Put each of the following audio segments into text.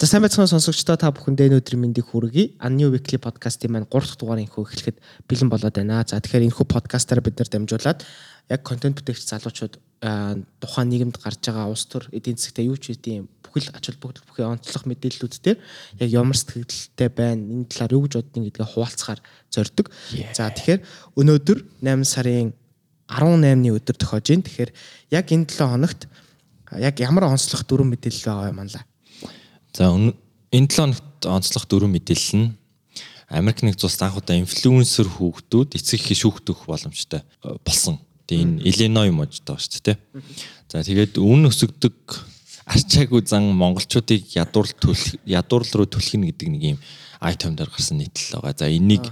За сайн байцгаана сонсогчдоо та бүхэндээ өнөөдрийн мэндийг хүргэе. Unnew Weekly podcast-ийн маань 3 дахь дугаар инхүү эхлэхэд бэлэн болоод байна. За тэгэхээр энэхүү подкастаар бид нар дамжуулаад яг контент бүтээгч залуучууд тухайн нийгэмд гарч байгаа улс төр эдийн засгтаа юу ч үгүй бүхэл ач холбогдол бүхий онцлог мэдээллүүд дээр яг ямар сэтгэлдтэй байна энэ талаар юу гэж боддгийг гэдгээ хуваалцахаар зорддог. За тэгэхээр өнөөдөр 8 сарын 18-ны өдөр тохиож байна. Тэгэхээр яг энэ 7 хоногт яг ямар онцлог дүрм мэдээлэл байгаа юм аа За энэ 7 хоногт онцлог дөрвөн мэдээлэл нь Америк нэг цус анх удаа инфлюенсер хүүхдүүд эцэг их шүүхтөх боломжтой э, болсон. Тэгээ энэ Illinois мужтай ба шүү дээ. За тэгээд үн өсөгдөг арчаагүй зан монголчуудыг ядуурл төлөх ядуурл руу төлхнө гэдэг нэг юм айтем дээр гарсан нийтлэл байгаа. За энийг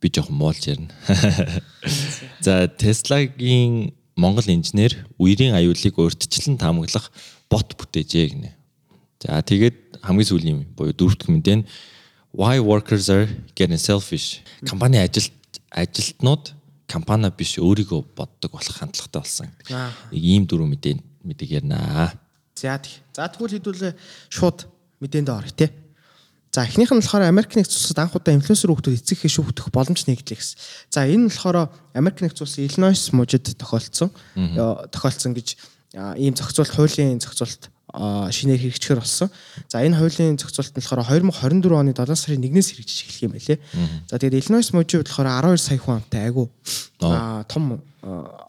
би жоохон муулж ярина. За Tesla-гийн Монгол инженер үерийн аюулыг өөрчлөлтөн таамаглах бот бүтээжээ гинэ. За тэгээд хамгийн сүүлийн буюу дөрөвдөх мэдээ нь why workers are getting selfish. Компани ажилт ажилтнууд компани биш өөрийгөө боддог болох хандлагатай болсон. Нэг ийм дөрөв мэдээ мэдээг ярина. За тий. За тэгвэл хэдүүлээ шууд мэдээнд орё те. За эхнийх нь болохоор Америк нэгдсэн улсад анх удаа инфлюенсер хүүхдүүд эцэг эхээ шүүхтэх боломж нэгдлээ гэсэн. За энэ нь болохоор Америк нэгдсэн улсын Illinois мужид тохиолдсон. Тохиолдсон гэж ийм зохицуулт хуулийн зохицуулт шинээр хэрэгжихэр болсон. За энэ хуулийн зохицуулт нь болохоор 2024 оны 7 сарын 1-ээс хэрэгжиж эхлэх юм байлээ. За тэгээд Illinois мужид болохоор 12 сая хүн амтай айгу а том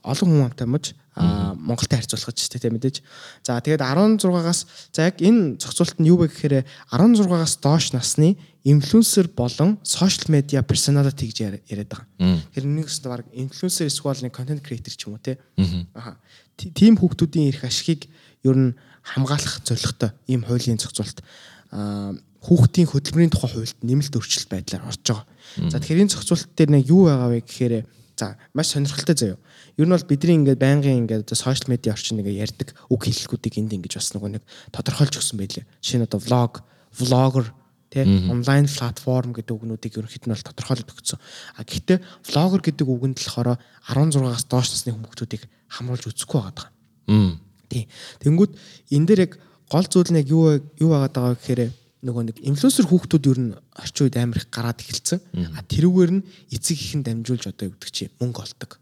олон хүн амтай муж а Монголтой харьцуулахад ч тийм мэдээж. За тэгээд 16-аас за яг энэ зохицуулт нь юу вэ гэхээр 16-аас доош насны инфлюенсер болон сошиал медиа персоналити гэж яриад байгаа. Тэр нэгс баг инфлюенсер эсвэл нэг контент креатор ч юм уу те. Аа. Тим хүүхдүүдийн эрх ашигыг ер нь хамгаалах зорилготой ийм хуулийн зохицуулт хүүхдийн хөдөлмөрийн тухай хуульд нэмэлт өөрчлөлт байдлаар орж байгаа. За тэгэхээр энэ зохицуулт дээр нэг юу байгаа вэ гэхээр за маш сонирхолтой заяа. Ер нь бол бидний ингээд байнгын ингээд сошиал медиа орчин нэг ярьдаг үг хэллэгүүдийг энд ингэж бас нөгөө нэг тодорхойлж өгсөн байлээ. Нь одоо влог, влогер тий онлайн платформ гэдэг үгнүүдийг ерөнхийд нь бол тодорхойлоод өгсөн. А гэхдээ влогер гэдэг үгэнд болохоор 16-аас доош насны хүмүүстүүдийг хамруулж үзэхгүй байгаа. Тий. Тэнгүүд энэ дээр яг гол зүйл нь яг юу юу байгаад байгаа гэхээр нөгөө нэг инфлюенсер хүүхдүүд ер нь орчин үед амар их гараад эхэлсэн. А тэрүүгээр нь эцэг ихэн дамжуулж одоо гэдэг чи мөнгө олдог.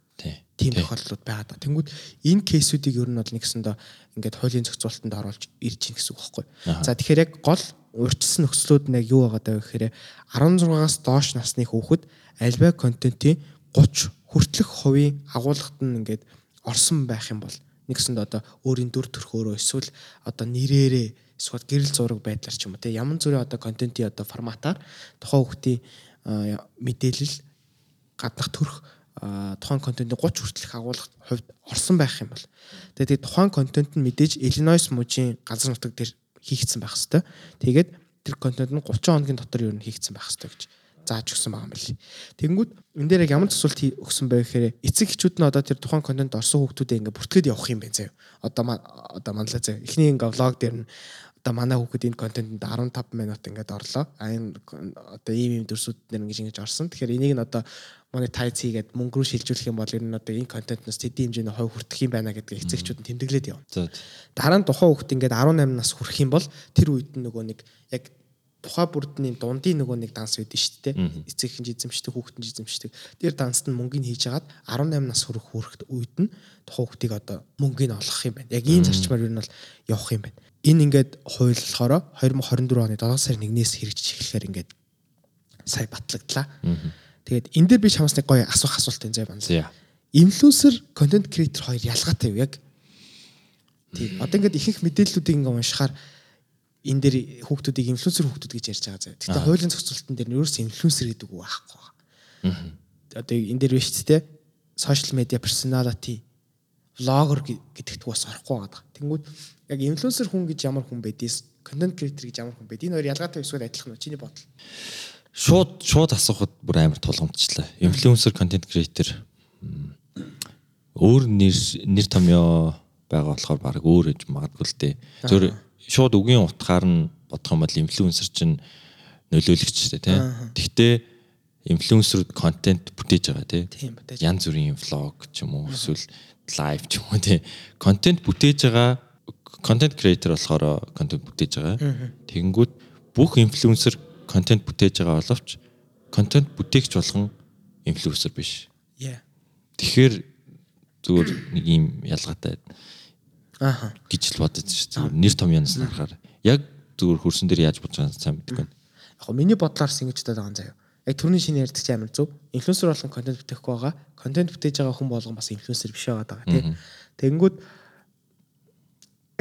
Тийм тохиолдлууд байгаад байгаа. Тэнгүүд энэ кейсүүдийг ер нь бол нэгсэндээ ингээд хуулийн зохицуулалтанд оруулж ирж гин гэсэн үг байхгүй. За тэгэхээр яг гол урьдчилсан нөхцлүүд нь яг юу байгаа гэхээр 16-аас доош насны хүүхэд альва контентын 30 хүртэлх хувийн агуулгад нь ингээд орсон байх юм бол нэгсэнд одоо өөрийн дүр төрхөөрөө эсвэл одоо нэрээрээ эсвэл гэрэл зураг байдлаар ч юм уу те ямар зүрийн одоо контентын одоо форматаар тухайн хүүхдийн мэдээлэл гаднах төрх тухайн контентын 30 хүртэлх агуулгад хувьд орсон байх юм бол тэгээд тухайн контент нь мэдээж Illinois мужийн газар нутаг дээр хийгдсэн байх хэвээр. Тэгээд тэр контент нь 30 хоногийн дотор юу н хийгдсэн байх хэвээр гэж зааж өгсөн байгаа юм байна. Тэнгүүд энэ дээр яг ямар төсөлт өгсөн бэ гэхээр эцэг эхчүүд нь одоо тэр тухайн контент орсон хүүхдүүдэд ингээ бүртгэд явах юм байна заяа. Одоо одоо манлаа заяа. Эхний ингээ влог дээр нь одоо манай хүүхэд энэ контентэнд 15 минут ингээд орлоо. А энэ одоо ийм ийм дүрсүүд нэр ингэж ингэж орсон. Тэгэхээр энийг нь одоо монетайз хийгээд мөнгө рүү шилжүүлэх юм бол ер нь одоо энэ контентноос тэдний хэмжээний хой хүртэх юм байна гэдгийг эцэгчүүд нь тэмдэглээд явна. Дараа нь тухайн хүүхэд ингээд 18 нас хүрэх юм бол тэр үед нь нөгөө нэг яг тухай бүрдний дундын нөгөө нэг данс байдаг шүү дээ. Эцэг хин эзэмшдэг, хүүхдэн эзэмшдэг. Тэр данст нь мөнгөний хийж агаад 18 нас хүрэх хүрэхэд үед нь тухай хүүхдийг одоо мөнгөний олгох юм байна. Яг ийм зарчмаар юу нь бол явах юм байна. Энэ ингээд болохоор 2024 оны 7 сарын 1-ээс хэрэгжиж эхлэхээр ингээд сая батлагдлаа. Тэгээд энэ дээр би чамаас нэг гоё асуух асуулт энэ зай байна. Инфлюенсер, контент креатор хоёр ялгаатай юу яг? Тийм. Одоо ингээд ихэнх мэдээллүүдийг ингээд уншихаар энэ дээр хүүхдүүдийг инфлюенсер хүүхдүүд гэж ярьж байгаа заа. Гэхдээ хуулийн зохицуултын дээр нь ерөөс инфлюенсер гэдэг үг байхгүй байгаа. Одоо энэ дээр биш тэ сошиал медиа персоналити влогер гэдэгт бас орохгүй байгаа. Тэнгүүд яг инфлюенсер хүн гэж ямар хүн байдээс контент креатор гэж ямар хүн байд. Энэ хоёр ялгаатай эсвэл адилхан уу? Чиний бодол. Шууд шууд асуухад бүр амар тулгамдчлаа. Инфлюенсер контент креатор өөр нэр нэр томьёо байгаа болохоор баг өөр гэж магадгүй л дээ. Зөв шууд үгийн утгаар нь бодох юм бол инфлюенсер чинь нөлөөлөгч шүү дээ тийм. Тэгтээ инфлюенсерүүд контент бүтээж байгаа тийм. Янз бүрийн влог ч юм уу эсвэл лайв ч юм уу тийм. Контент бүтээж байгаа контент креатор болохоор контент бүтээж байгаа. Тэгэнгүүт бүх инфлюенсер контент бүтээж байгаа боловч контент бүтээгч болгон инфлюенсер биш. Тэгэхээр зүгээр нэг юм ялгаатай Ааха. Гэж л бодож шүү. Зүгээр нэр том янаас харахаар яг зүгээр хөрсөн дээр яаж бодож байгааг сайн мэдэхгүй байна. Яг гоо миний бодлоор ингэж байгаа юм заяа. Яг түрүүний шинэ ярьдаг чинь амар зөв. Инфлюенсер болгон контент бүтээхгүй байгаа. Контент бүтээж байгаа хүн болгон бас инфлюенсер биш байгаа даа тий. Тэгэнгүүт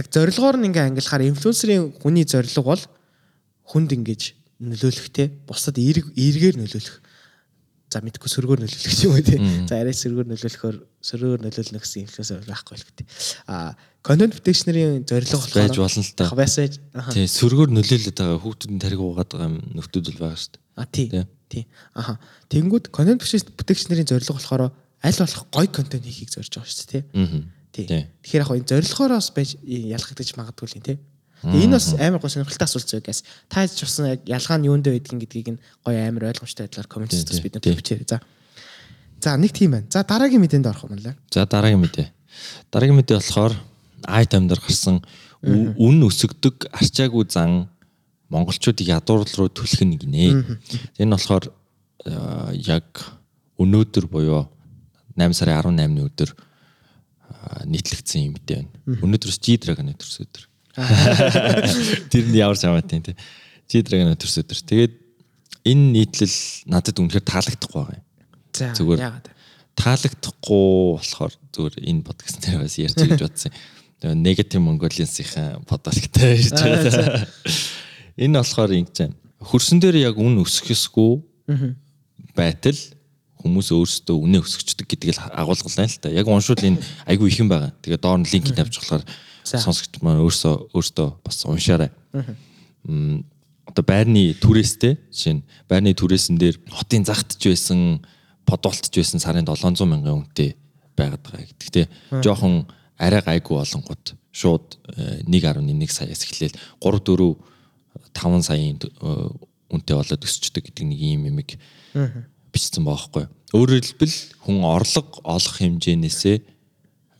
яг зорилгоор нь ингээ ангилахаар инфлюенсерийн хүний зорилго бол хүнд ингэж нөлөөлөх те бусад эргээр нөлөөлөх за мэдгүй сөргөөр нөлөөлөх юм уу те? За арай сөргөөр нөлөөлөхөөр сөргөөр нөлөөлнө гэсэн инфлюенсер байхгүй л гэдэг. А контент бүтээчнэрийн зорилго болохоор байж болно л та. Байсаж Тий, сөргөөр нөлөөлөд байгаа хүүхдүүд тариг уугаад байгаа юм нөхдүүд л байгаа шүү дээ. а тий. Тий. тий. Аха. Тэнгүүд контент бүтээчнэрийн зорилго болохоор аль болох гоё контент хийхийг зорж байгаа шүү дээ тий. Тий. тэгэхээр яг энэ зорилгоороос байж ялгагдаж магадгүй л юм Тэгээ энэ бас амар гоо сонирхолтой асуулт зүг гээс. Та ч болсон яг ялгаа нь юунд байдгийг гэдгийг нь гоё амар ойлгомжтой байдлаар комментс Тий, бид нар бичээрэй. За. За нэг тийм байна. За дараагийн мэдээнд орох юм байна. За дараагийн мэдээ. Дараагийн мэдээ болохоор item дээр гарсан үн өсөгдөг арчаагүй зан монголчуудыг ядуурл руу түлхэх нэг нэ. Энэ болохоор яг өнөөдөр буюу 8 сарын 18-ны өдөр нийтлэгдсэн юм мэдээ байна. Өнөөдрөөс G Dragon төрс өдөр. Тэр нь ямар чамаатай тий. G Dragon төрс өдөр. Тэгээд энэ нийтлэл надад үнэхээр таалагдахгүй байгаа юм. За Зүгээр. таалагдахгүй болохоор зүгээр энэ подкаст дээр бас ярьж гэж бодсон. Тэгээ негатив Mongolians-ийн подкасттай ярьж байгаа. Энэ болохоор ингэж байна. Хөрсөн дээр яг үн өсөхөсгүй байтал хүмүүс өөрсдөө үнэ өсгчдөг гэдгийг л агуулгалаа л та. Яг уншвал энэ айгүй их юм байгаа. Тэгээ доор нь линк тавьж болохоор. Сонсогч маань өөрсдөө өөртөө бас уншаарай. Одоо байрны түрээстэй жишээ нь байрны түрээсэн дээр хотын загтж байсан подолтж байсан сарын 700 мянган үнэтэй байгаад байгаа. Гэхдээ жоохон арай гайгүй болонгууд шууд э, 1.1 саяас эхлээл 3 4 5 саяын э, үнэтэй болоод өсчдөг гэдэг нэг юм юмэг бичсэн байгаа байхгүй. Өөрөөр хэлбэл хүн орлого олох хэмжээнээсээ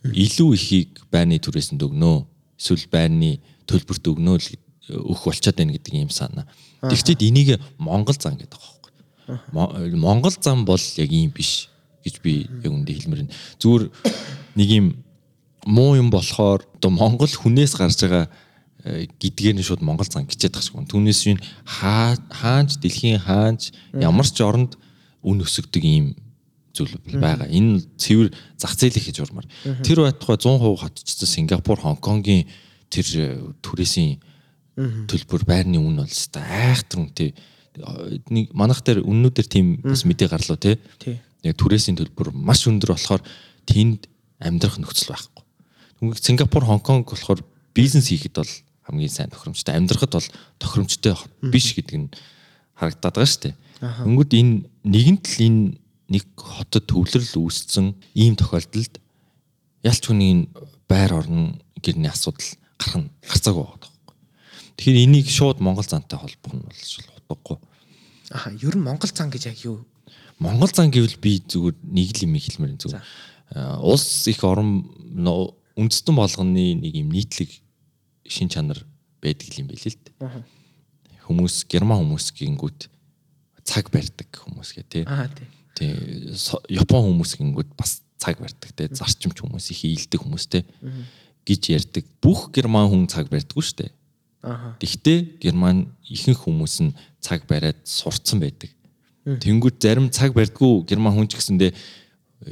илүү ихийг байрны түрээсэнд өгнө. Эсвэл байрны төлбөрт өгнө л өгөх болчиход байна гэдэг юм санаа. Тэгвэл энийг Монгол зан гэдэг байгаа байхгүй. Мо- Монгол зам бол яг ийм биш гэж би яг үндэ хэлмээр байна. Зүгээр нэг юм муу юм болохоор одоо Монгол хүнээс гарч байгаа э, гэдгээр нь шууд Монгол зан гिचээд тахшгүй. Түүнээс юу хаа хаанч дэлхийн хаанч ямар ч оронд үн өсөгдөг ийм зүйл байгаа. Энэ цэвэр зах зээл их гэж урмаар. Тэр байтугай 100% хотчсон Сингапур, Хонконгийн тэр э, түрээсийн төлбөр байрны үн бол өстой айхтар үнэтэй. Нэг манах дээр үннүүдээр тийм бас мэдээ гарлуу те. Тий. Яг түрээсийн төлбөр маш өндөр болохоор тэнд амьдрах нөхцөл байхгүй. Түнгийг Сингапур, Хонконг болохоор бизнес хийхэд бол хамгийн сайн тохиромжтой, амьдрахад бол тохиромжтой биш гэдэг нь харагдаад байгаа шүү дээ. Өнгөд энэ нэгэнт л энэ нэг хотод төвлөрөл үүссэн ийм тохиолдолд ялч хүний байр орон гэрний асуудал гарах нь гарцаагүй байгаа байхгүй. Тэгэхээр энийг шууд Монгол зантай холбох нь бол утгагүй. Аха, ер нь Монгол зан гэж яг юу? Монгол зан гэвэл би зүгээр нэг л юм хэлмээр зүгээр. Аа, Улс их орон үндэстэн болгоны нэг юм нийтлэг шин чанар байдаг юм байл л дээ. Хүмүүс герман хүмүүс гингүүт цаг барьдаг хүмүүс гэ тий. Аа тий. Тий со- Япон хүмүүс гингүүд бас цаг барьдаг тий. Зарчимч хүмүүс их ийдэг хүмүүс тий гэж ярьдаг. Бүх герман хүн цаг барьдаггүй шүү дээ. Аха. Тэгтээ герман ихэнх хүмүүс нь цаг бариад сурцсан байдаг. Тэнгүүд зарим цаг барьдгүй герман хүн ч гэсэндээ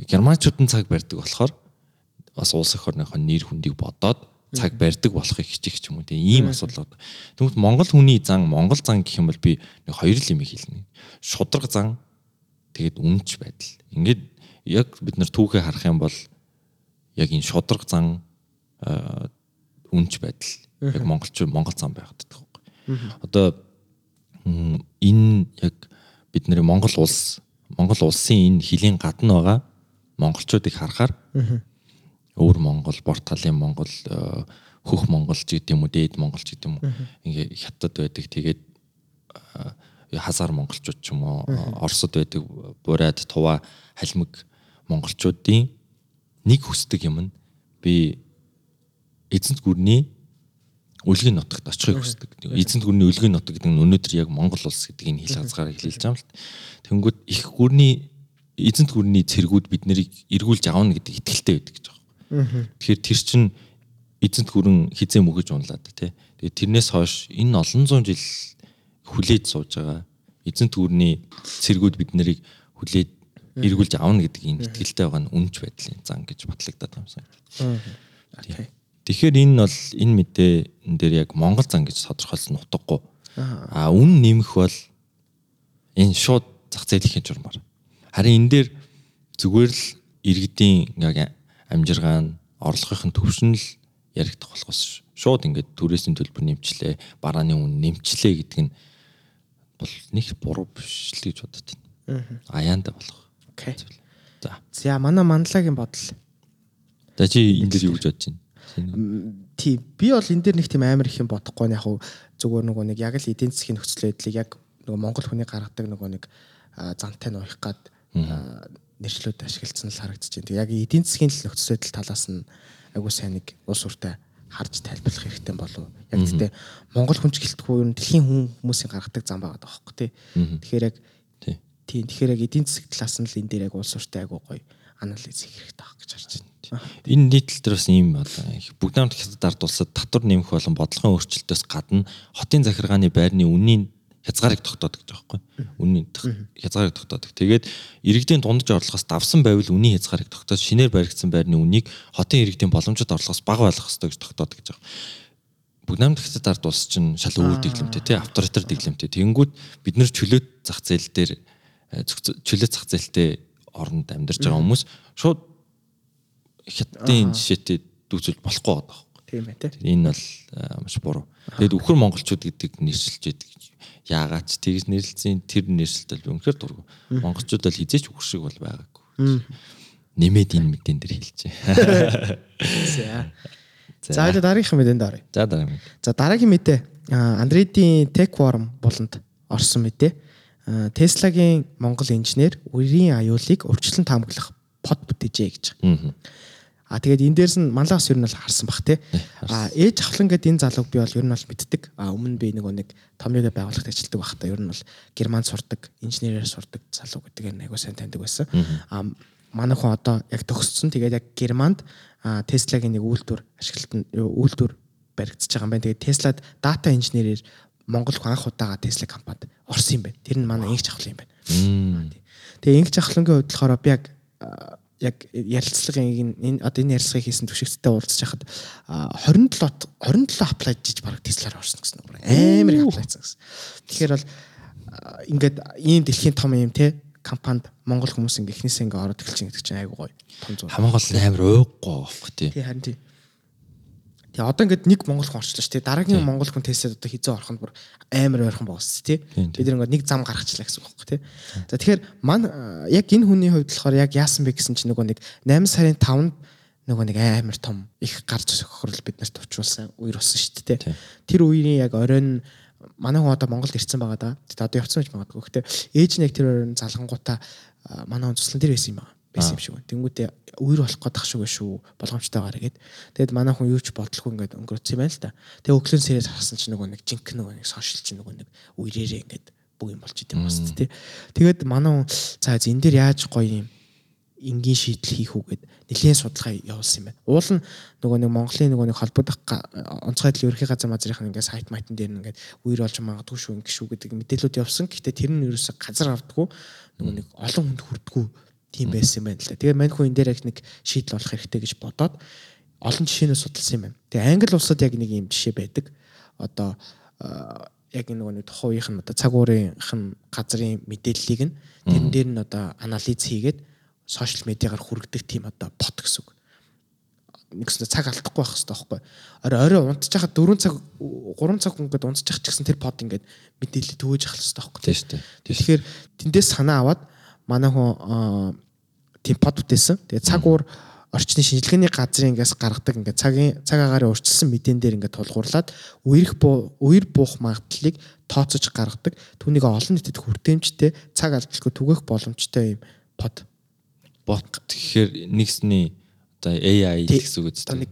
германчууд нь цаг барьдаг болохоор бас улс эх орныхоо нэр хүндийг бодоод цаг барьдаг болохыг хичээх ч юм уу тийм ийм асуудал. Тэгмэд Монгол хүний зан Монгол зан гэх юм бол би нэг хоёр л юм хэлнэ. Шудраг зан тэгээд үнэнч байдал. Ингээд яг бид нар түүхээ харах юм бол яг энэ шудраг зан үнэнч байдал яг монголч монгол зам байгаад байдаг байхгүй. Одоо энэ яг бидний Монгол улс Монгол улсын энэ хилийн гадна байгаа монголчуудыг харахаар өвөр Монгол, Борталын Монгол, хөх Монголч гэдэг юм уу, дээд Монголч гэдэг юм уу. Ингээ хятад байдаг. Тэгээд хазар монголчууд ч юм уу, Оросд байдаг бурайд туваа халимаг монголчуудын нэг хүсдэг юм нь би эзэнт гүрний Үлгийн нутагт очихыг хүсдэг. Эзэнт гүрний үлгийн нутаг гэдэг нь өнөөдөр яг Монгол улс гэдгийг хэл хязгаараа хэлж байгаа юм л. Тэнгүүд их гүрний эзэнт гүрний цэргүүд бид нарыг эргүүлж аавна гэдэг итгэлтэй байдаг гэж байгаа. Тэгэхээр тэр чинь эзэнт гүрэн хизээ мөгөж унлаад тий. Тэгээд тэрнээс хойш энэ олон зуун жил хүлээж сууж байгаа эзэнт гүрний цэргүүд бид нарыг хүлээж эргүүлж аавна гэдэг энэ итгэлтэй байгаа нь үнж байдлын зан гэж батлагдаад байгаа юм сайн. Тэгэхээр энэ бол энэ мэдээ энэ дээр яг Монгол зан гэж тодорхойлсон утгагүй. Аа үн нэмэх бол энэ шууд зах зээлийн журмаар. Харин энэ дээр зүгээр л иргэдийн яг амжиргаа нь орлогын төвшин л яригдах болохоос шууд ингээд түрээсийн төлбөр нэмчлээ, барааны үн нэмчлээ гэдэг нь бол нэг буруу биш л гэж бодод байна. Аяанда болох. Окей. За. За манай мандалагийн бодол. За чи энэ дээр юу гэж бодож байна? Тий би бол энэ дээр нэг тийм амар их юм бодохгүй яг зүгээр нөгөө нэг яг л эдийн засгийн нөхцөл байдлыг яг нөгөө Монгол хүний гаргадаг нөгөө нэг зантай нуухих гад нэршлүүд ашигласан л харагдаж байна. Яг эдийн засгийн нөхцөл байдал талаас нь агүй сайн нэг улс уртай харж тайлбарлах хэрэгтэй болов. Яг тэгтээ Монгол хүн ч гэлтгүй ер нь дэлхийн хүн хүмүүсийн гаргадаг зам байгаа даахгүй тий. Тэгэхээр яг тийм тэгэхээр яг эдийн засаг талаас нь л энэ дээр яг улс уртай агүй гоё анализ хийх хэрэгтэй байх гэж харж байна. Энэ нийтлэл дээр бас ийм. Бүгд намт хятад ард улсад татвар нэмэх болон бодлогын өөрчлөлтөөс гадна хотын захиргааны байрны үнийн хязгаарыг тогтоодог гэж байгаа байхгүй. Үнийн хязгаарыг тогтоодог. Тэгээд иргэдийн дундаж орлогоос давсан байвал үнийн хязгаарыг тогтоож шинээр баригдсан байрны үнийг хотын иргэдийн боломжит орлогоос бага байлгах ёстой гэж тогтоодог гэж байгаа. Бүгд хятад ард улс чинь шал өвөр дэглэмтэй тий авторитар дэглэмтэй. Тэнгүүд бид нар чөлөөт зах зээл дээр э, чөлөөт зах зээлтэй оронд амьдарч байгаа хүмүүс шууд хятадын жишээтэй дүүцүүлж болохгүй байгаа. Тийм ээ тий. Энэ бол маш буруу. Тэгэд өхөр монголчууд гэдэг нэршилж яадаг яагаад ч тэгж нэрлэлцэн тэр нэрсэлт бол үнэхээр дургу. Монголчууд бол хизээч үхэр шиг бол байгаагүй. Нэмээд энэ мэдэн дээр хэлжээ. За. Одоо дараагийн мэдээнд оръё. За дараагийн. За дараагийн мэдээ Андредийн Tech Forum болонд орсон мэдээ. Tesla-гийн Монгол инженер үрийн аюулыг урьдчилан таамаглах под бүтээжээ гэж. Аа А тэгээд энэ дээрс нь манлаас ер нь бол харсан бах те. А ээж ахлан гэдэг энэ залууг би бол ер нь бол мэддэг. А өмнө би нөгөө нэг томьёогийн байгууллагт ажилладаг байхдаа ер нь бол германд сурдаг, инженерээр сурдаг залуу гэдэг нь айгуу сайн таньдаг байсан. А манай хүн одоо яг төгссөн. Тэгээд яг германд Tesla-гийн нэг үйлдвэр ашиглалтанд үйлдвэр баригдчихж байгаа юм байна. Тэгээд Tesla-д дата инженерээр Монгол хүн анх удаага Tesla компанид орсон юм байна. Тэр нь манай инх жахлын юм байна. Тэгээ инх жахлангийн хувьд болохоор би яг яг ярилцлагын энэ одоо энэ ярилцлагыг хийсэн түвшигттэй уулзч хахад 27 27 аплай хийж бараг Tesla-аар орсон гэсэн үг амар их аплайцсан гэсэн. Тэгэхээр бол ингээд ийм дэлхийн том юм те компанид монгол хүмүүс ингээ эхнээсээ ингээ ороод эхэлж байгаа гэдэг чинь айгу гоё. Том зүйл. Хамгийн гол нь амар ууггүй байхгүй тий. Тий харин тий. Тэгээ одоо ингээд нэг монгол хүн орчлоо шүү дээ. Дараагийн монгол хүн тестээд одоо хизээ орох нь бүр амар ойрхон боос тий. Бид нэг нэг зам гаргачлаа гэсэн үг байхгүй тий. За тэгэхээр ман яг энэ хүний хувьд болохоор яг яасан бэ гэсэн чинь нөгөө нэг 8 сарын 5-нд нөгөө нэг амар том их гарч хохирол бид нарт учруулсан үер болсон шүү дээ. Тэр үеийн яг оройн манай хүн одоо Монголд ирсэн байгаа да. Тэгээд одоо явцсан гэж магадгүй. Гэхдээ ээж нь яг тэр оройн залгангуудаа манай хүн туслан тэр байсан юм байна байсан юм шиг байна. Тэнгүүтээ үер болох гээд тах шүү болгоомжтойгоор гээд. Тэгэд манай хүн юу ч бодлохгүй ингээд өнгөрөөц юм байна л да. Тэгээ өглөө сэрээс харсан чинь нөгөө нэг жинк нөгөө нэг сошиал чинь нөгөө нэг үерээрээ ингээд бүх юм болж идэм бас тий. Тэгээд манай хүн за энэ дээр яаж гоё юм энгийн шийдэл хийх үү гэд нэлийн судалгаа явуулсан юм байна. Уул нь нөгөө нэг Монголын нөгөө нэг холбогдох онцгой байдлын ерөнхий газар мазрын ингээд сайт майтан дээр нь ингээд үер болж магадгүй шүү ингэ шүү гэдэг мэдээлүүд явсан. Гэхдээ тэр нь ерөөсө газар авдаггүй нөгөө нэг олон хүнд хүрдэггүй тийм байсан юм байна л да. Тэгээ мань хүн энэ дээр яг нэг шийдэл болох хэрэгтэй гэж бодоод олон жишээнээс судалсан юм байна. Тэгээ англи улсад яг нэг юм жишээ байдаг. Одоо яг нэг тухайн үеийнх нь одоо цаг уурынх нь газрын мэдээллийг нь тэрэн дээр нь одоо анализ хийгээд сошиал медиагаар хүргэдэг тийм одоо бот гэсэн үг. Нэгсэн цаг алдахгүй байх хэрэгтэй байхгүй. Орой орой унтчих хаад 4 цаг 3 цаг ингээд унтчих ч гэсэн тэр под ингээд мэдээлэл төвөөж ахлах хэрэгтэй байхгүй. Тийм шүү дээ. Тэгэхээр тэндээс санаа аваад манай хүн тийм под бүтээсэн. Тэгээ цаг уур орчны шинжилгээний газрын ингээс гаргадаг ингээд цагийн цаг агаарыг урьдчилсан мэдэн дээр ингээд тулгуурлаад үерх үер буух магадлалыг тооцож гаргадаг. Түүнийг олон нийтэд хүртээмжтэй цаг алдалгүй түгэх боломжтой юм под бот гэхээр нэгсний одоо AI гэсэн үг үстэй.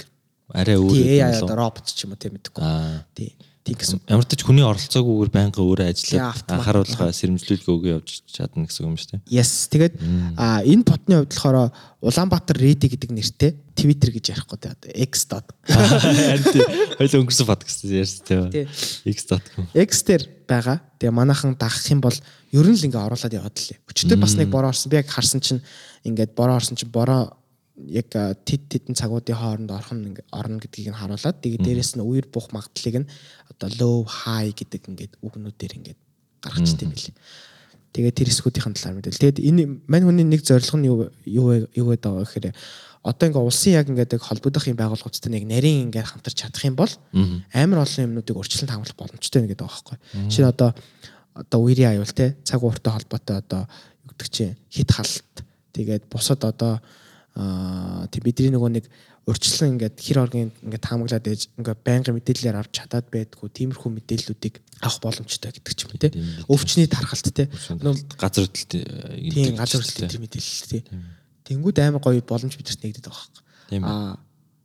Арай өөр гэдэг AI одоо робот ч юм уу тийм мэдгүй. Аа. Тий. Тийм гэсэн. Ямар ч хүний оролцоогүйгээр байнга өөрөө ажиллаад автомат. анхааруулга сэрэмжлүүлэх өгөө явж чадна гэсэн юм шүү дээ. Yes. Тэгээд а энэ ботны хувьд болохоор Улаанбаатар Ready гэдэг нэртэй Twitter гэж ярихгүй одоо X. Хоёул өнгөрсөн подкаст ярьсан Тий. тий. X.com. X дээр байгаа. Тэгээ манайхан дагах юм бол ер нь л ингээ оруулаад яваад л. Өчтөр бас нэг бороо орсон. Би яг харсан чинь ингээд бороо орсон чинь бороо яг а, тед тедэн цагуудын хооронд орхон ингээ орно гэдгийг нь харуулад тэгээ дээрэс нь үер бух магадлалыг нь одоо low high гэдэг ингээд үгнүүдээр ингээд гаргачтай юм билий. Тэгээд тэр эсгүүдийн талаар мэдээл. Тэгээд энэ мань хүний нэг зорилго нь юу юу юу гэдэг байгаа гэхээр одоо ингээ улсын яг ингээд холбогдох юм байгууллагуудтай нэг нарийн ингээд хамтарч чадах юм бол амар олон юмнуудыг урьдчилан хамгаалах боломжтой байна гэдэг байгаа байхгүй. Жишээ нь одоо одоо үерийн аюул те цаг ууртай холбоотой одоо юу гэдэг чинь хит халт тэгээд бусад одоо аа тийм бидний нөгөө нэг урьдчилан ингээд хэр оргийн ингээд таамаглаад ээж ингээд байнгын мэдээлэлээр авч чадаад байдгүй тиймэрхүү мэдээллүүдийг авах боломжтой гэдэг ч юм те өвчний тархалт те газар хөдлөлт тийм газар хөдлөлт тэр мэдээлэл тий. Тэнгүүд амар гоё боломж бидэрт нэгдэт байгаа хэрэг. Аа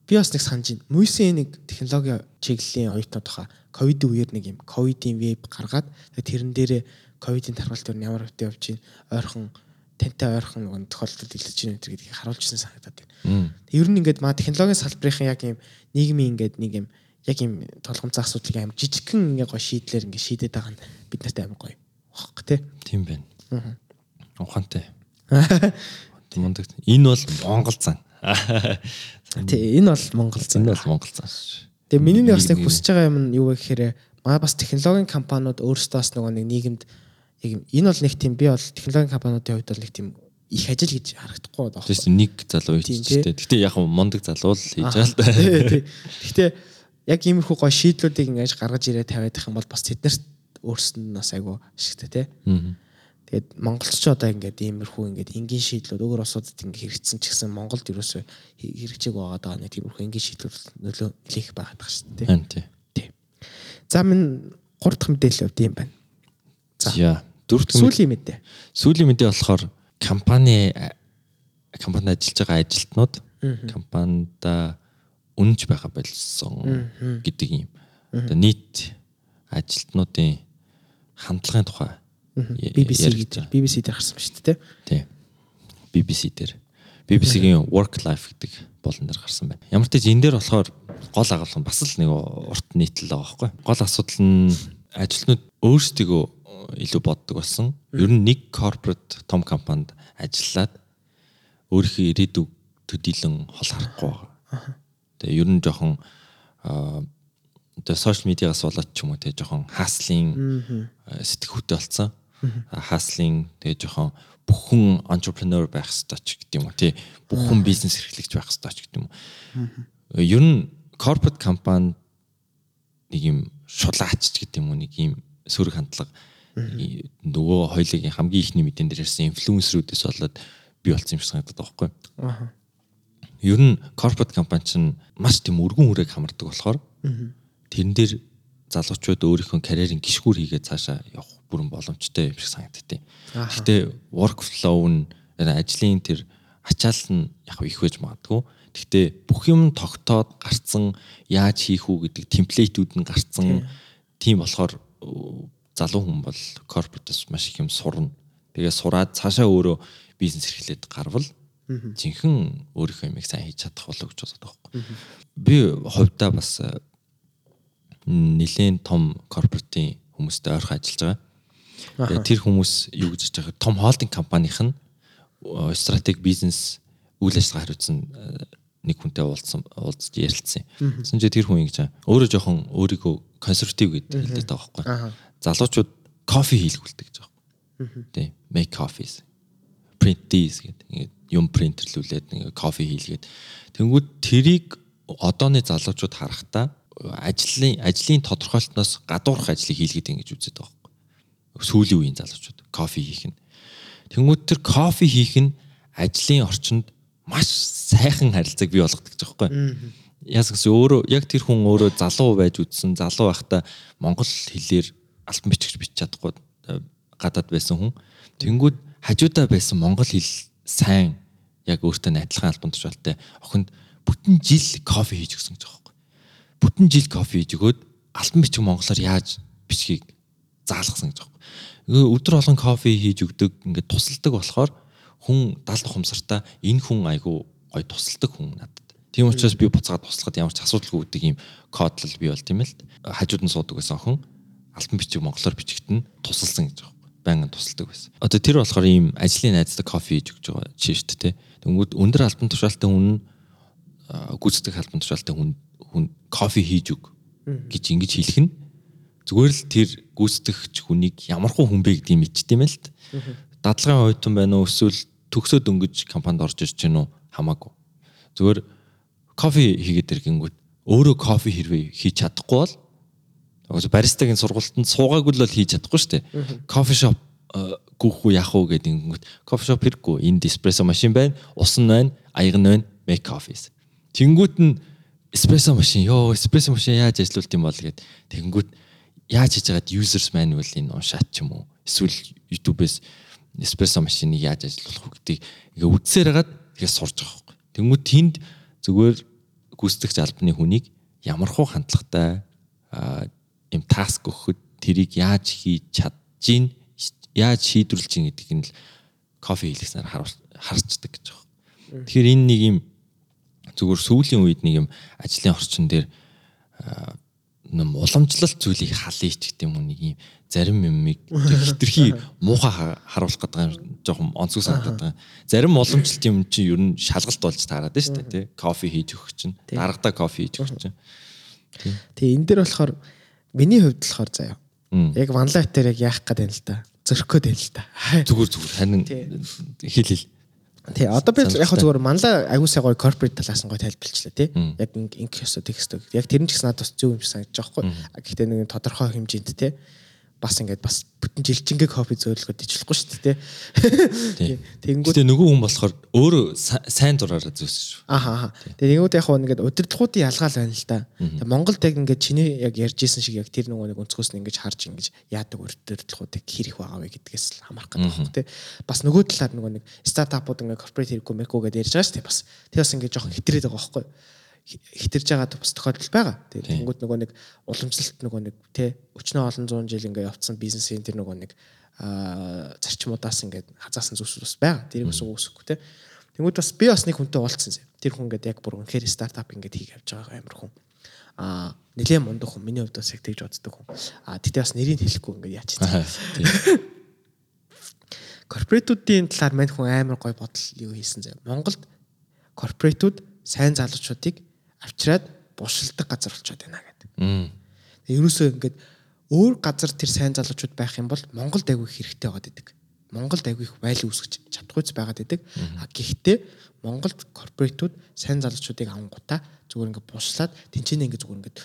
би бас нэг санаж байна. Мүйсийн нэг технологи чиглэлийн оюутнууд баха ковид үеэр нэг юм ковидын веб гаргаад тэрэн дээрээ ковидын тархалт төр нь ямар хөвтэй явж чинь ойрхон тантай ойрхон нэг тохиолдолд илэрч байна гэдгийг харуулжсэн санагдаад байна. Ер нь ингээд маа технологийн салбарын яг юм нийгмийн ингээд нэг юм яг юм толгомцоо асуудлыг амар жижигхэн ингээ гоё шийдлэр ингээ шийдээд байгаа нь бид нарт амар гоё. Багх тий. Тийм байна. Ухаантай. Мундаг. Энэ бол Монгол зан. Тий, энэ бол Монгол зан. Энэ бол Монгол шүү. Тэгээ миний нэг бас нэг хүсэж байгаа юм нь юу вэ гэхээр маа бас технологийн компаниуд өөрсдөө бас нөгөө нэг нийгэмд яг энэ бол нэг тийм би бол технологийн компаниудын хувьд бол нэг тийм их ажил гэж харагдахгүй байна. Тэс нэг залуу Тийм, хийчихтэй. Гэтэ яг мундаг залуу л хийж байгаа л да. Гэхдээ яг иймэрхүү гоё шийдлүүдийг ингэж гаргаж ирээ тавиад их юм бол бас тэднэрт өөрсөнд нь бас айгу ашигтай тий. Тэгээд монголч одоо ингээд иймэрхүү ингээд энгийн шийдлүүд өөр улсуудад ингээд хэрэгцсэн ч гэсэн Монголд ерөөсөө хэрэгжээг байгаа нэг тиймэрхүү энгийн шийдлүүд нөлөө нэлээх байгаад байгаа шүү дээ. Харин тий. Тий. За минь гурав дахь мэдээлэл өгд юм байна. За. Дөрөв дэх Сүүлийн мэдээ. сүүлийн мэдээ болохоор компани компанид ажиллаж байгаа ажилтнууд компанида үнэнч байгаа болсон гэдэг юм. Одоо нийт ажилтнуудын хандлагын тухай BBC гэж. BBC дээр гарсан ба шүү дээ. Тийм. BBC дээр. BBC-гийн Work Life гэдэг болон дээр гарсан байна. Ямар ч тийм энэ дээр болохоор гол агуулга нь бас л нэг урт нийтлэл байгаа байхгүй. Гол асуудал нь ажилтнууд өөрсдөө илүү боддог болсон. Ер нь нэг corporate том компанид ажиллаад өөрийнхөө ирээдүг төдийлөн хол харахгүй байгаа. Тэгээ ер нь жоохон аа одоо сошиал медиагаас болоод ч юм уу тэгээ жоохон хаслын сэтгхүүтэй болцсон. Хаслын тэгээ жоохон бүхэн entrepreneur байх хэрэгтэй ч гэдэг юм уу тий бүхэн бизнес эрхлэгч байх хэрэгтэй ч гэдэг юм уу. Ер нь corporate компани нэг юм шулаач ч гэдэг юм уу нэг юм сөрөг хандлага нөгөө хоёлын хамгийн ихний мэдэн дээр ярьсан инфлюенсерүүдээс болоод бий болсон юм шиг санагдаад байгаа байхгүй. Аа. Ер нь corporate компани чинь маш тийм өргөн үрээг хамардаг болохоор тэрэн дээр залуучууд өөрийнхөө карьерийн гişгүүр хийгээд цаашаа явах бүрэн боломжтой юм шиг санагдтыг. Гэхдээ workflow нь ажлын тэр ачаал нь яг их байж магадгүй. Гэхдээ бүх юм тогтоод гарцсан яаж хийх үү гэдэг темплейтүүд нь гарцсан тийм болохоор залуу хүн бол corporate-с маш их юм сурна. Тэгээ сураад цаашаа өөрөө бизнес эрхлээд гарвал жинхэнэ өөрийнхөө юмыг сайн хийж чадах болов гэж боддог байхгүй. Би хувьдаа бас э, нэлээд том корпоративын хүмүүстэй ойрхон ажиллаж байгаа. Тэгээ тэр хүмүүс юу гэж хэлж байгаа том холдинг компанийх нь э, стратеги бизнес үйл ажиллагаа хариуцсан э, нэг хүнтэй уулзсан уулзж ярилцсан. Тэсэн чи тэр хүн ингэж. Өөрөө жоохон өөрийгөө консерватив гэдэг хэлдэг байгаа байхгүй. Залуучууд кофе хийлгүүлдэг гэж байгаа. Тий, make coffees. Print these гэдэг. Ингээд юм принтерлүүлээд ингээд кофе хийлгээд. Тэнгүүд тэрийг одооны залуучууд харахтаа ажлын ажлын тодорхойлтноос гадуурх ажлыг хийлгээд ингэж үздэг байгаа байхгүй. Сүүлийн үеийн залуучууд кофе хийх нь. Тэнгүүд тэр кофе хийх нь ажлын орчинд маш сайхан харилцааг бий болгодог гэж байгаа байхгүй. Яс гэсэн өөрөө яг тэр хүн өөрөө залуу байж үдсэн залуу байхдаа монгол хэлээр альбом бичгч бич чадахгүй э, гадаад байсан хүн. Тэнгүүд хажуудаа байсан монгол хэл сайн яг өөртөө адилхан альбом тушаалтай охинд бүтэн жил кофе хийж өгсөн гэж байгаа. бүтэн жил кофе хийж өгөөд альбан бичиг монголоор яаж бичгийг заалгасан гэж байна. Өдөр болгон кофе хийж өгдөг ингээд тусалдаг болохоор хүн 70 ухамсартаа энэ хүн айгу гой тусалдаг хүн надад. Тийм учраас би буцаад туслахад ямар ч асуудалгүй үүдэг юм кодлол би болт юм л. Хажууд нь суудаг байсан охин альбан бичиг монголоор бичигдэн тусалсан гэж байна. Байнгын тусалдаг байсан. Одоо тэр болохоор ийм ажлын найзтай кофе хийж өгч байгаа чинь шүү дээ. Тэнгүүд өндөр альбан тушаалтай хүн гүйцэтгэх альбан тушаалтай хүн хүн кофе хийж өг гэж ингэж хэлэх нь зүгээр л тэр гүйцэтгэгч хүнийг ямархуу хүн бэ гэдгийг мэдчихдээ л дадлагын оюутан байна уу эсвэл төгсөөд өнгөж компанид орж ирж гэнэ үү хамаагүй. Зүгээр кофе хийгээд иргэнгүүт өөрөө кофе хэрвээ хийж чадахгүй бол баристагийн сургалтанд суугаагүй л хийж чадахгүй шүү дээ. Кофе шоп гүүх үү яах уу гэдэг ингэнгүүт кофе шоп хэрэггүй. Энд эспрессо машин байна, ус нь байна, аяг нь байна, make coffees. Тэнгүүт нь эспрессо машин ёо эспрессо машин яаж ажиллаулт юм бол гэд тэнгүүт яаж хийж байгаад users manual-ыг уншаад ч юм уу эсвэл YouTube-ээс эспрессо машиныг яаж ажиллуулах вэ гэдгийг ингээ үдсээр хагаад тэгээ сурж байгаа байхгүй. Тэнгүүт тэнд зүгээр гүйцэтгэгч албаны хүнийг ямархуу хандлагатай юм таск өгөхөд тэрийг яаж хийж чаджин яаж шийдвэрлэж ин гэдгийг нь л кофе хийлгэснээр харцдаг гэж байна. Тэгэхээр энэ нэг юм зүгээр сүүлийн үед нэг юм ажлын орчин дээр нэм уламжлалт зүйлийг халъя ч гэдэг юм уу нэг юм зарим юмыг хитрхи муухай харуулах гэдэг юм жоохон онцгой санагдаад байгаа. Зарим уламжлалт юм чинь ер нь шалгалт болж таарад шүү дээ тий. Кофе хийж өгөх чинь, дарагдаа кофе хийж өгөх чинь. Тэгээ энэ дээр болохоор миний хувьд болохоор заяа. Яг ванлайт дээр яг яах гээд байна л да. Зөрөх гээд байна л да. Зүгээр зүгээр харин хэл хэл. Тий, одоо би яг зүгээр манлаа аюусаа гоё корпорат талаас нь гоё тайлбарлчлаа тий. Яг инк ёсо текст. Яг тэр нь ч гэсэн надад бас зөв юм шиг санагдаж байгаа хгүй. Гэхдээ нэг тодорхой хэмжээнд тий бас ингээд бас бүтэн жилчингээ кофе зөөлгөд ижлэхгүй шүү дээ тий. Тэгэнгүүт Тэгээ нөгөө хүн болохоор өөрөө сайн дураараа зөөсөн шүү. Аха аха. Тэгээ нэгүүд яг ингээд удирдлагуудын ялгаал байна л да. Монголд яг ингээд чиний яг ярьжсэн шиг яг тэр нөгөө нэг өнцгөөс нь ингээд харж ингээд яадаг удирдлагуудыг хэр их байгаа вэ гэдгээс л хамаарх гэдэг байна тий. Бас нөгөө талаар нөгөө нэг стартапууд ингээд корпорат хэрэггүй мэкгүй гэдээ ярьж байгаа шүү дээ бас. Тэгээ бас ингээд жоохон хитрээд байгаа байхгүй юу хитэрж байгаа бас тохиолдол байгаа. Тэгээд тэнгууд нөгөө нэг уламжлалт нөгөө нэг тий өчнөө олон зуун жил ингээ явцсан бизнесийн тэр нөгөө нэг аа зарчмуудаас ингээд хазаасан зүйлс бас байгаа. Тэрийг бас үүсэхгүй тий. Тэнгууд бас би бас нэг хүнтэй уулзсан. Тэр хүн ингээд яг бүр үнэхээр стартап ингээд хийх явж байгаа амар хүн. Аа нэлээд мундаг хүн. Миний хувьд бас яг тэгж боддог хүн. Аа тэгтээ бас нэрийг хэлэхгүй ингээд яач тий. Корпоратуудын талаар мань хүн амар гой бодол юу хийсэн зэ. Монголд корпоратууд сайн залуучуудыг авчираад бушилдаг газар болчиход байна гэдэг. Ерөөсөө ингээд өөр газар тэр сайн залуучууд байх юм бол Монголд айгүй хэрэгтэй байгаад идэг. Монголд айгүй их валю үүсгэж чадахгүйц байгаад идэг. А гэхдээ Монголд корпоратууд сайн залуучуудыг авангуудаа зүгээр ингээд бушлаад тэнцэнэ ингээд зүгээр ингээд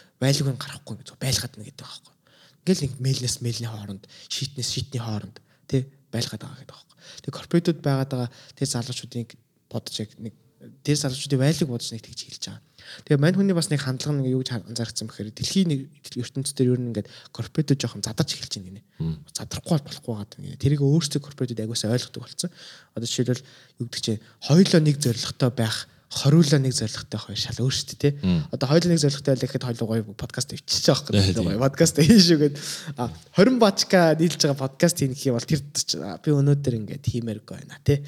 нь гарахгүй ингээд зүгээр байлгаад байна гэдэг байхгүй. Ингээл нэг мэйлнээс мэйлний хооронд, шийтнээс шийтний хооронд тий байлгаад байгаа гэдэг байхгүй. Тэгээ корпоратууд байгаад байгаа тэр залуучуудыг бодож яг нэг тэр залуучуудын валюг бодож нэг тэгж хэлж байгаа. Тэгээ мань хүний бас нэг хандлага нэг юу гэж анзаарчихсан бэхээр дэлхийн нэг ертөнцийн дээр ер нь ингээд корпоратууд жоохон задарч эхэлж байна гинэ. Задрахгүй болохгүй байгаа гинэ. Тэрийг өөрсдөө корпоратууд агуулсаа ойлгодог болсон. Одоо жишээлбэл юу гэдэг чинь хоёулаа нэг зорилготой байх хориулаа нэг зорилготой хоёр шал өөр шүү дээ. Одоо хоёулаа нэг зорилготой байх гэхэд хоёул гоё подкаст өвчиж байгаа байхгүй гоё подкаст хийн шүүгээд а 20 бачка нийлж байгаа подкаст хийх юм бол тэр би өнөөдөр ингээд хиймээргүй байна тий.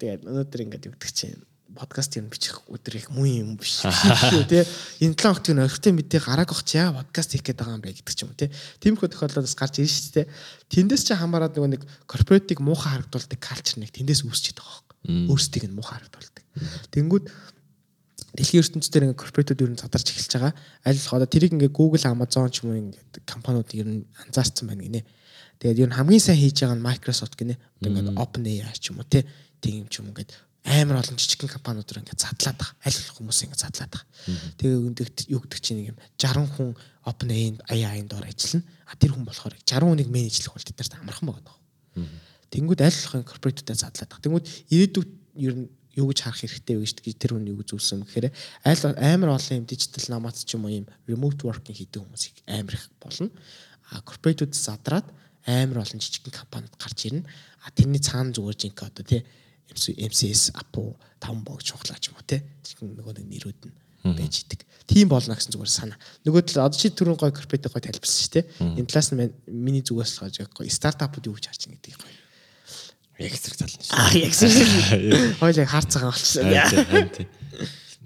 Тэгээд өнөөдөр ингээд гэдэг чинь подкаст юм бичих өдөр их муу юм биш шүү тий. Энэ 7 хоногт нь орхитой мэдээ гарааг чи яа подкаст хийх гээд байгаа юм бэ гэдэг ч юм уу тий. Тиймэрхүү тохиолдолд гарч ирж шүү дээ. Тэндээс чи хамаарад нөгөө нэг корпоратыг муухай харагдуулдаг калчер нэг тэндээс үүсчихэд байгаа хөөх. Өөрсдийг нь муухай харагдуулдаг. Тэнгүүд дэлхийн ертөнцийн ингээ корпоратууд ер нь задарч эхэлж байгаа. Аль болох одоо тэрийг ингээ Google, Amazon ч юм уу ингээ компаниуд ер нь анзаарсан байна гинэ. Тэгээд ер нь хамгийн сайн хийж байгаа нь Microsoft гинэ. Одоо ингээ OpenAI ч юм уу тий. Тийм ч юм ингээд амар олон жижигхэн компаниудаар ингээд задлаад байгаа. Аль болох хүмүүс ингээд задлаад байгаа. Тэгээ өндөгт юу гэдэг чинь юм 60 хүн OpenAI AI-ын доор ажиллана. А тэр хүн болохоор 60 хүнийг менежлэх бол тэднэрт амархан байгаа. Тэнгүүд аль болох корпоратуудаа задлаад байгаа. Тэнгүүд ирээдүйд ер нь юу гэж харах хэрэгтэй вэ гэж тэр хүн юу зүйлсэн гэхээр аль амар олон юм дижитал намаат ч юм уу юм remote working хийдэг хүмүүсийг амар их болно. А корпоратууд задраад амар олон жижигхэн компаниуд гарч ирнэ. А тэрний цаана зүгээр жинк одоо тий MCS Apo 5 богч ухлаач юм уу те. Тэгвэл нөгөө нэг нэрүүд нь. байж идэг. Тийм болно гэсэн зүгээр санаа. Нөгөө тал одоо чи түрүүн гой корпоратив гой тайлбарсан шүү дээ. Энэ талаас нь миний зүгээс л гой гой стартапууд юу гэж харж байгаа гэдэг гой. Яг зэрэг тал нь. Аа яг зэрэг. Хойлыг харцгаа болчихсон.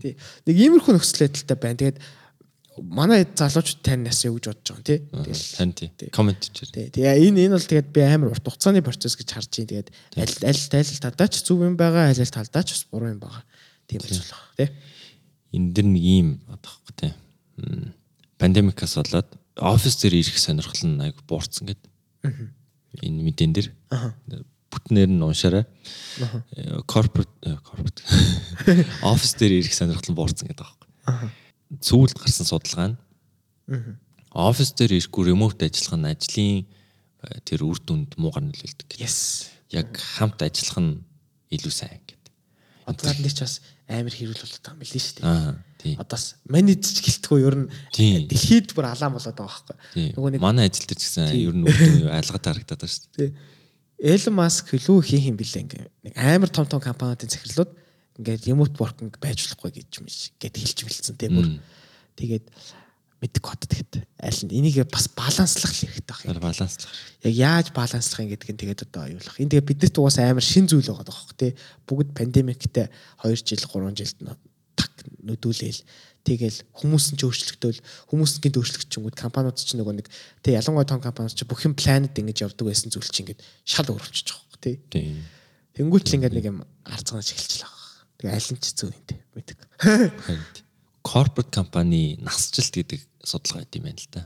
Тий. Нэг иймэрхүү нөхцөл байдалтай байна. Тэгээд манай залуучууд таньнаас юу гэж бодож байгаа юм тий. Тэгэл тань тий. Комент хийчихэр. Тий. Тэгээ энэ энэ бол тэгээд би амар урт хугацааны процесс гэж харж байна. Тэгээд аль аль аль талдаа ч зөв юм байгаа, аль аль талдаа ч бас буруу юм байгаа. Тийм байж болох тий. Энэ дэр нэг ийм одохгүй тий. Пандемикаас болоод офис дээр ирэх сонирхол нь айгу буурсан гэдэг. Энэ мэдэн дээр. Бүтнээр нь уншаарай. Corporate corporate офис дээр ирэх сонирхол нь буурсан гэдэг байхгүй сүүлд гарсан судалгаа нь офис дээр ирэхгүй ремоут ажиллах нь ажлын э, тэр үр дүнд муугар нөлөөлдөг. Yes. Яг хамт ажиллах нь илүү сайн гэдэг. Одоо энэ ч бас амар хэрүүл болоод байгаа юм билээ шүү дээ. Аа тий. Одоо бас менежж гэлтгүй ер нь дэлхийд бүр алаан болоод байгаа байхгүй. Нөгөө нэг манай ажил дээр ч гэсэн ер нь үр дүн айлгад харагдаад байна шүү дээ. Элон Маск хөлөө хийх юм билээ ингээ. Нэг амар том том компаниудын захирлууд ингээд remote working байж болохгүй гэж юм шиг гэд хэлж бэлдсэн тийм бүр. Тэгээд мэддэг код тэгэхэд аль нь энийг бас баланслах хэрэгтэй байх юм. Баланслах. Яг яаж баланслах юм гэдгийг тэгээд одоо аюулах. Энэ тэгээд биднэрт угаas амар шин зүйл байгаа байхгүй тий. Бүгд пандемиктэй 2 жил 3 жилд так нүдүүлээл тэгэл хүмүүс нь ч өөрчлөгдөөл хүмүүс нь гинт өөрчлөгчөнгүүд компаниуд ч нөгөө нэг тий ялангуяа том компаниуд ч бүх юм планет ингэж явдаг байсан зүйл чинь ингээд шал өөрчлөж байгаа байхгүй тий. Тэнгүүт л ингээд нэг юм арцгаанаж эхэлчихлээ Тэгээ аль нь ч те мэддэг. Corporate компани насжилт гэдэг судалгаа гэдэг юм байна л да.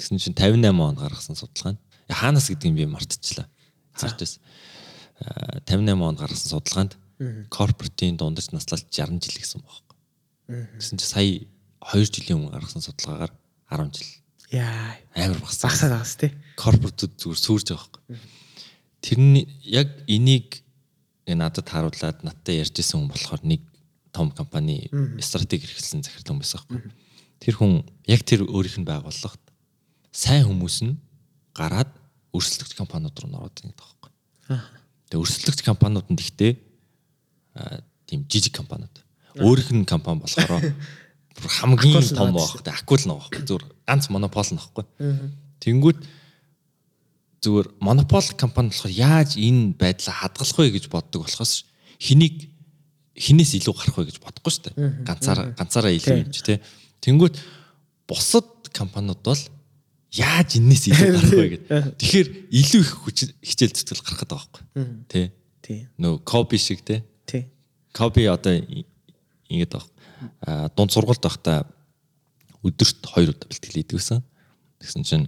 Тэгсэн чинь 58 он гаргасан судалгаа нь хаанаас гэдэг юм би мартчихлаа. Харж байсан. 58 онд гаргасан судалгаанд корпоратийн дундаж наслалт 60 жил гэсэн бохоо. Тэгсэн чинь сая 2 жилийн өмнө гаргасан судалгаагаар 10 жил. Яа. Амар багсаа. Багсаад байгаас тий. Корпоратууд зүгээр сүрж байгаа байхгүй. Тэрний яг энийг надад харуулад надтай ярьж исэн хүн болохоор нэг том компани стратеги хэрэглэсэн захирал хүн байсан байхгүй. Тэр хүн яг тэр өөрийнх нь байгууллагт сайн хүмүүс нь гараад өрсөлдөгч компаниуд руу ороод байгаа байхгүй. Тэгээ өрсөлдөгч компаниуд нь гэхдээ тийм жижиг компаниуд. Өөрийнх нь компани болохоор хамгийн том байх. Акул нь байх. Зүгээр ганц монопол нь байхгүй. Тэнгүүт зүгээр монопол компани болохоор яаж энэ байдлаа хадгалах вэ гэж боддог болохоос хэнийг хинээс илүү гарах вэ гэж бодохгүй шүү дээ. Ганцаараа ганцаараа илүү юм чи тий. Тэнгүүт бусад компаниуд бол яаж энэс илүү гарах вэ гэдэг. Тэгэхээр илүү их хичээл зүтгэл гарах гэдэг байхгүй. Тий. Тий. Нөө копи шиг тий. Тий. Копи одоо ингэж баг. А дунд сургалт байхдаа өдөрт 2 удаа бэлтгэл хийдэг гэсэн. Тэгсэн чинь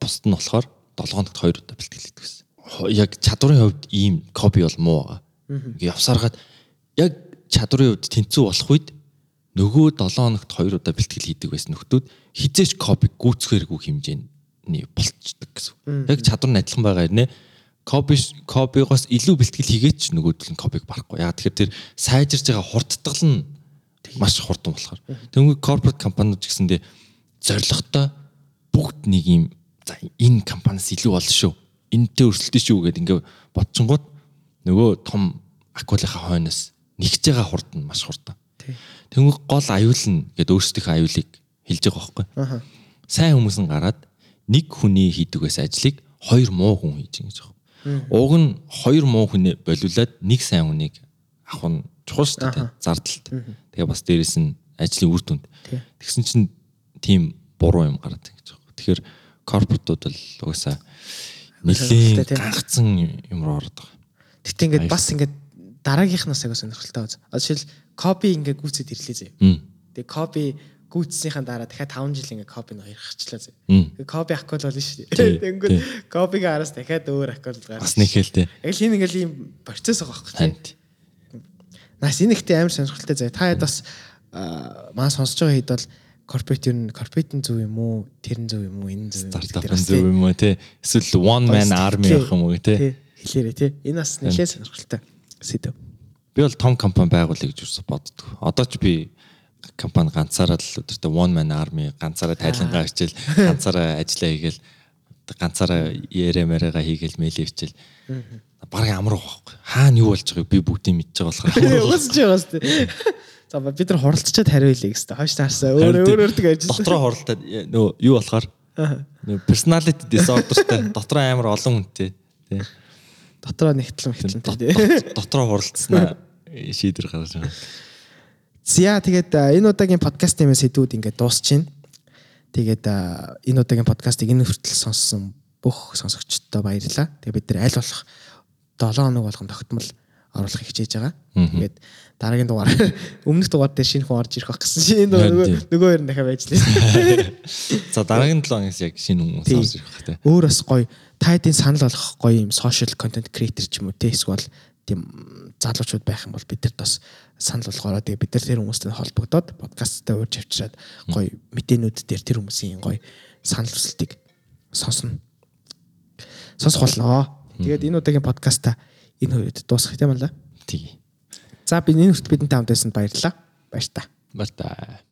бусд нь болохоор 7 хоногт 2 удаа бэлтгэл хийдэг гэсэн. Яг чадварын хувьд ийм копи бол муу байгаа. Ингээ явсаргаад яг чадварын хувьд тэнцүү болох үед нөгөө 7 хоногт 2 удаа бэлтгэл хийдэг байсан нөхдүүд хизээч копи гүйцэхэргүй хэмжээний болцдог гэсэн. Яг чадвар нь адилхан байгаа нэ копи копигоос илүү бэлтгэл хийгээч нөгөөдөл нь копиг барахгүй. Яг тэгэхээр тэр сайжирж байгаа хурдтгал нь маш хурдан болохоор. Тэнгүү корпорат компаниуд гэсэндээ зоригтой бүгд нэг юм за энэ компаниас илүү болно шүү. Энтэй өрсөлдөж шүү гэдээ ингээ бодчингууд нөгөө том акулынхаа хойноос нэгж байгаа хурд нь маш хурдан. Тэнгүү гол аюул нь гэдэг өөрсдийнхөө аюулыг хэлж байгаа байхгүй. Сайн хүмүүс нь гараад нэг хүний хийдэг байсан ажлыг хоёр муу хүн хийж байгаа гэж байна. Уг нь хоёр муу хүн болиулаад нэг сайн хүнийг авах нь чухал шүү дээ. Зардалт. Тэгээ бас дээрэс нь ажлын үр дүнд. Тэгсэн чинь тийм буруу юм гараад байгаа гэж байна. Тэгэхээр корпоратууд бол угаасаа нэлийн гангацсан юм руу ороод байгаа. Гэтэ ингээд бас ингээд дараагийнхнаас аяга сонирхолтой байна. Одоо жишээл копи ингээд гүйцэд ирлээ зэ. Тэгээ копи гүйцсийнхаа дараа дахиад 5 жил ингээд копи нь хоёрхчлаа зэ. Копи аккол болно шүү дээ. Тэнгүүд копигийн араас дахиад өөр аккол гарч. Бас нэг хэлтэй. Яг л энэ ингээд ийм процесс байгаа байхгүй. Нас энэ ихтэй амар сонирхолтой зэ. Та хэд бас маа сонсож байгаа хэд бол корпорат юу корпоратын зөв юм уу? Тэр нь зөв юм уу? Энэ зөв стартапын зөв юм уу? Те эсвэл one man army байх юм уу те хэлээрэй те энэ бас нэлээд сонирхолтой. Сэдв. Би бол том компани байгуулъя гэж үс боддог одоо ч би компани ганцаараа л өдөртөө one man army ганцаараа тайлангаа хичээл ганцаараа ажиллаа хийгээл ганцаараа яриа мариага хийгээл мэйл ивчил. Бараг амрах байхгүй. Хаана юу болж байгааг би бүгдийг мэдж байгаа болохоор. Уусч байгаа шүү дээ. За бид нар хуралцчаад хариулъя гэхтээ. Хойш таарсаа өөр өөр өөртөг ажилласан. Дотроо хуралдаад нөө юу болохоор personality disorderтай дотроо амар олон хүнтэй тий. Дотроо нэгтлэн мэтлэн тий. Дотроо хуралцснаа шийдвэр гаргаж байгаа. За тэгээд энэ удаагийн подкастын юм сэдвүүд ингээд дуусчихээн. Тэгээд энэ удаагийн подкастыг энэ хүртэл сонссон бүх сонсогчдод баярлалаа. Тэгээд бид нар аль болох 7 хоног болгон тогтмол оруулах хичээж байгаа. Тэгээд дараагийн дугаар өмнөх дугаар дээр шинэ хүн орж ирэх байх гэсэн чинь энэ нөгөө нөгөө хоёр нь дахиад байж лээ. За дараагийн 7 хоногс яг шинэ хүмүүс орж ирэх байх тийм. Өөр бас гоё тайдын санал болгох гоё юм social content creator ч юм уу те эсвэл тийм залуучууд байх юм бол бид нарт бас санал болгоороо тэгээ бид нар тэр хүмүүстэй холбогдоод подкасттай урьж авчираад гоё мэдээнүүд дээр тэр хүмүүсийн гоё санал хүсэлтийг сонсно. Сонсох болноо. Тэгээд энэ удаагийн подкаста энэ хоёрод дуусгах юм байна. Тий. За би энэ хүртэл бидэнтэй хамт байсан баярлалаа. Баяр та. Баяр та.